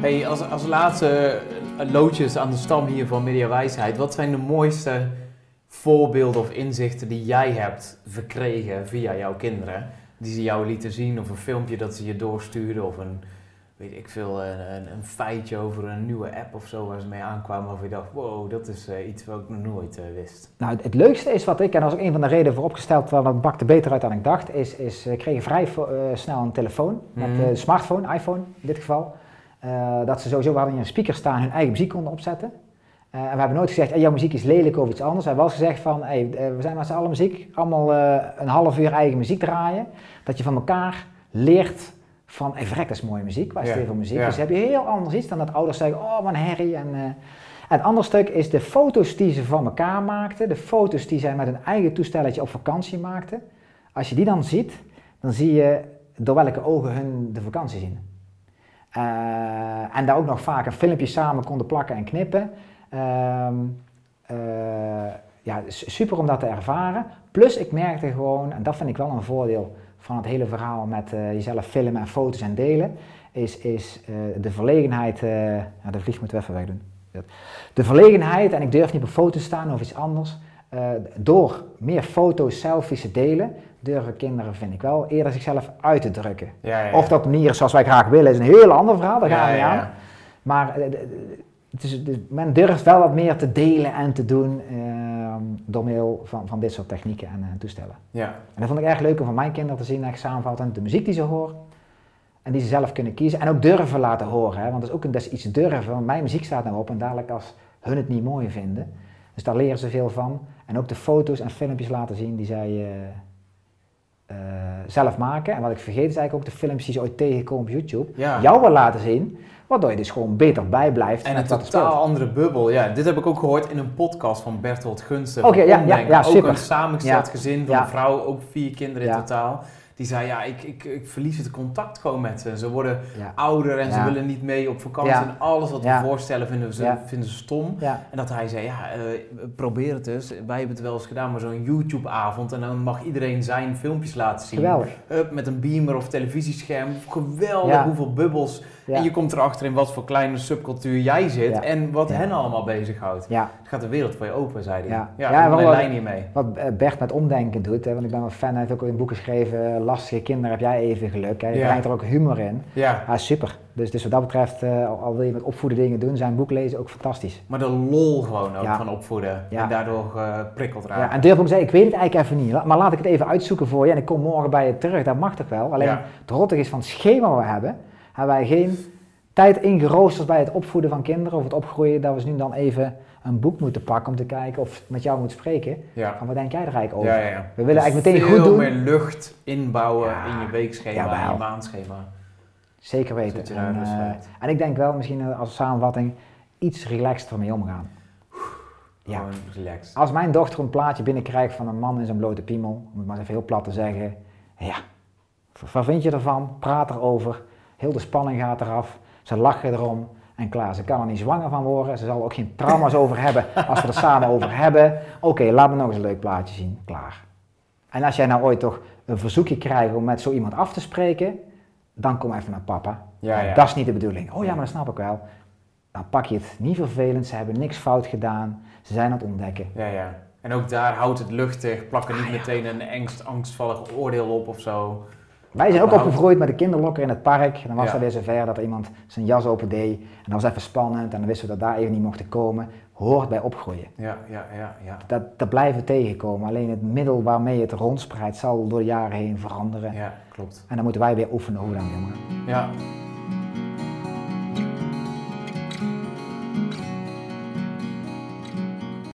Hey, als, als laatste eh, loodjes aan de stam hier van Mediawijsheid. Wat zijn de mooiste voorbeelden of inzichten die jij hebt verkregen via jouw kinderen? Die ze jou lieten zien of een filmpje dat ze je doorstuurden of een, weet ik veel, een, een, een feitje over een nieuwe app of zo waar ze mee aankwamen waarvan je dacht, wow, dat is eh, iets wat ik nog nooit eh, wist. Nou, het, leukste is wat ik, en dat is ook een van de redenen voor opgesteld, want het bakte beter uit dan ik dacht, is, is we kregen vrij snel een telefoon, met Mhm. een smartphone, iPhone in dit geval. Eh, dat ze sowieso, we hadden hier een speaker staan, hun eigen muziek konden opzetten. Eh, en we hebben nooit gezegd, hey, jouw muziek is lelijk of iets anders. We hebben wel gezegd van, hey, eh, we zijn met z'n allen muziek, allemaal een half uur eigen muziek draaien. Dat je van elkaar leert van, hey, verrek, dat is mooie muziek, waar is Ja, voor muziek? ja. Dus heb je heel anders iets dan dat ouders zeggen, oh, wat een herrie. En, eh, en het andere stuk is de foto's die ze van elkaar maakten, de foto's die zij met hun eigen toestelletje op vakantie maakten. Als je die dan ziet, dan zie je door welke ogen hun de vakantie zien. Eh, en daar ook nog vaak een filmpje samen konden plakken en knippen. Ehm, eh, ja, super om dat te ervaren. Plus ik merkte gewoon, en dat vind ik wel een voordeel van het hele verhaal met eh, jezelf filmen en foto's en delen, is, is de verlegenheid, ja, de vlieg moeten we even wegdoen. De verlegenheid, en ik durf niet op foto's staan of iets anders, eh, door meer foto's, selfies te delen, durven kinderen, vind ik wel, eerder zichzelf uit te drukken. Ja, ja, ja. Of dat manier zoals wij graag willen, is een heel ander verhaal, daar gaan we niet ja, aan. Maar eh, het is, men durft wel wat meer te delen en te doen ehm, door middel van, van dit soort technieken en eh, toestellen. Ja, En dat vond ik erg leuk om van mijn kinderen te zien, echt samenvattend, de muziek die ze horen. En die ze zelf kunnen kiezen en ook durven laten horen. Hè? Want dat is ook een, dat is iets durven, want mijn muziek staat nou op en dadelijk als hun het niet mooi vinden. Dus daar leren ze veel van. En ook de foto's en filmpjes laten zien die zij eh, eh, zelf maken. En wat ik vergeet is eigenlijk ook de filmpjes die ze ooit tegenkomen op YouTube. ja. Jou wil laten zien, waardoor je dus gewoon beter bijblijft. En een totaal andere bubbel. Ja, dit heb ik ook gehoord in een podcast van Bertolt Gunsten. Oké, van ja, ja, Ook super. een samengesteld gezin van een vrouw, ook vier kinderen in Ja. totaal. Die zei, ja, ik, ik, ik verlies het contact gewoon met ze. Ze worden Ja. ouder en ze willen niet mee op vakantie. En alles wat we voorstellen vinden ze, vinden ze stom. En dat hij zei, ja, eh, probeer het dus. Wij hebben het wel eens gedaan, maar zo'n YouTube-avond. En dan mag iedereen zijn filmpjes laten zien. geweldig. Hup, met een beamer of televisiescherm. Geweldig hoeveel bubbels. En je komt erachter in wat voor kleine subcultuur jij zit. En wat hen allemaal bezighoudt. Ja, Het gaat de wereld voor je open, zei hij. Ja. Ja, Ja, lijn hiermee. wat eh, Bert met omdenken doet, hè, want ik ben wel fan, hij heeft ook in een boek geschreven, eh, Lastige kinderen heb jij even geluk. Hè. Je Ja. brengt er ook humor in. Ja, Ja, super. Dus, dus wat dat betreft, eh, al, wil je met opvoeden dingen doen, zijn boek lezen ook fantastisch. maar de lol gewoon ook Ja. van opvoeden. Ja. En daardoor eh, prikkeld Ja, raken. en durf ook zeggen, ik weet het eigenlijk even niet, maar laat ik het even uitzoeken voor je en ik kom morgen bij je terug. Dat mag toch wel? Alleen Ja. het rottig is van het schema wat we hebben, hebben wij geen tijd ingeroosterd bij het opvoeden van kinderen of het opgroeien, dat we ze nu dan even een boek moeten pakken om te kijken of met jou moet spreken. Ja. Van wat denk jij er eigenlijk over? Ja, ja, ja. We willen eigenlijk meteen goed doen. meer lucht inbouwen in je weekschema, in je maandschema. Zeker weten. En, rust eh, en ik denk wel misschien eh, als samenvatting iets relaxter mee omgaan. Ja. Relaxed. Als mijn dochter een plaatje binnenkrijgt van een man in zijn blote piemel, om het maar even heel plat te zeggen, ja, wat vind je ervan? Praat erover, heel de spanning gaat eraf, ze lachen erom en klaar. Ze kan er niet zwanger van worden, ze zal er ook geen trauma's over hebben als we er samen over hebben. Oké, laat me nog eens een leuk plaatje zien, klaar. En als jij nou ooit toch een verzoekje krijgt om met zo iemand af te spreken, dan kom even naar papa. Ja, ja. Dat is niet de bedoeling. Oh ja, maar dat snap ik wel. Dan pak je het niet vervelend, ze hebben niks fout gedaan, ze zijn aan het ontdekken. Ja, ja. En ook daar houdt het luchtig. Plak er Ah, niet meteen een angst, angstvallig oordeel op of zo. Wij zijn ook opgegroeid met de kinderlokker in het park. En dan was Ja. er weer zover dat iemand zijn jas open deed. En dat was even spannend en dan wisten we dat daar even niet mochten komen. Hoort bij opgroeien. Ja, ja, ja, ja. Dat, dat blijven we tegenkomen. Alleen het middel waarmee het rondspreidt zal door de jaren heen veranderen. Ja, klopt. En dan moeten wij weer oefenen hoe we daarmee omgaan. Ja,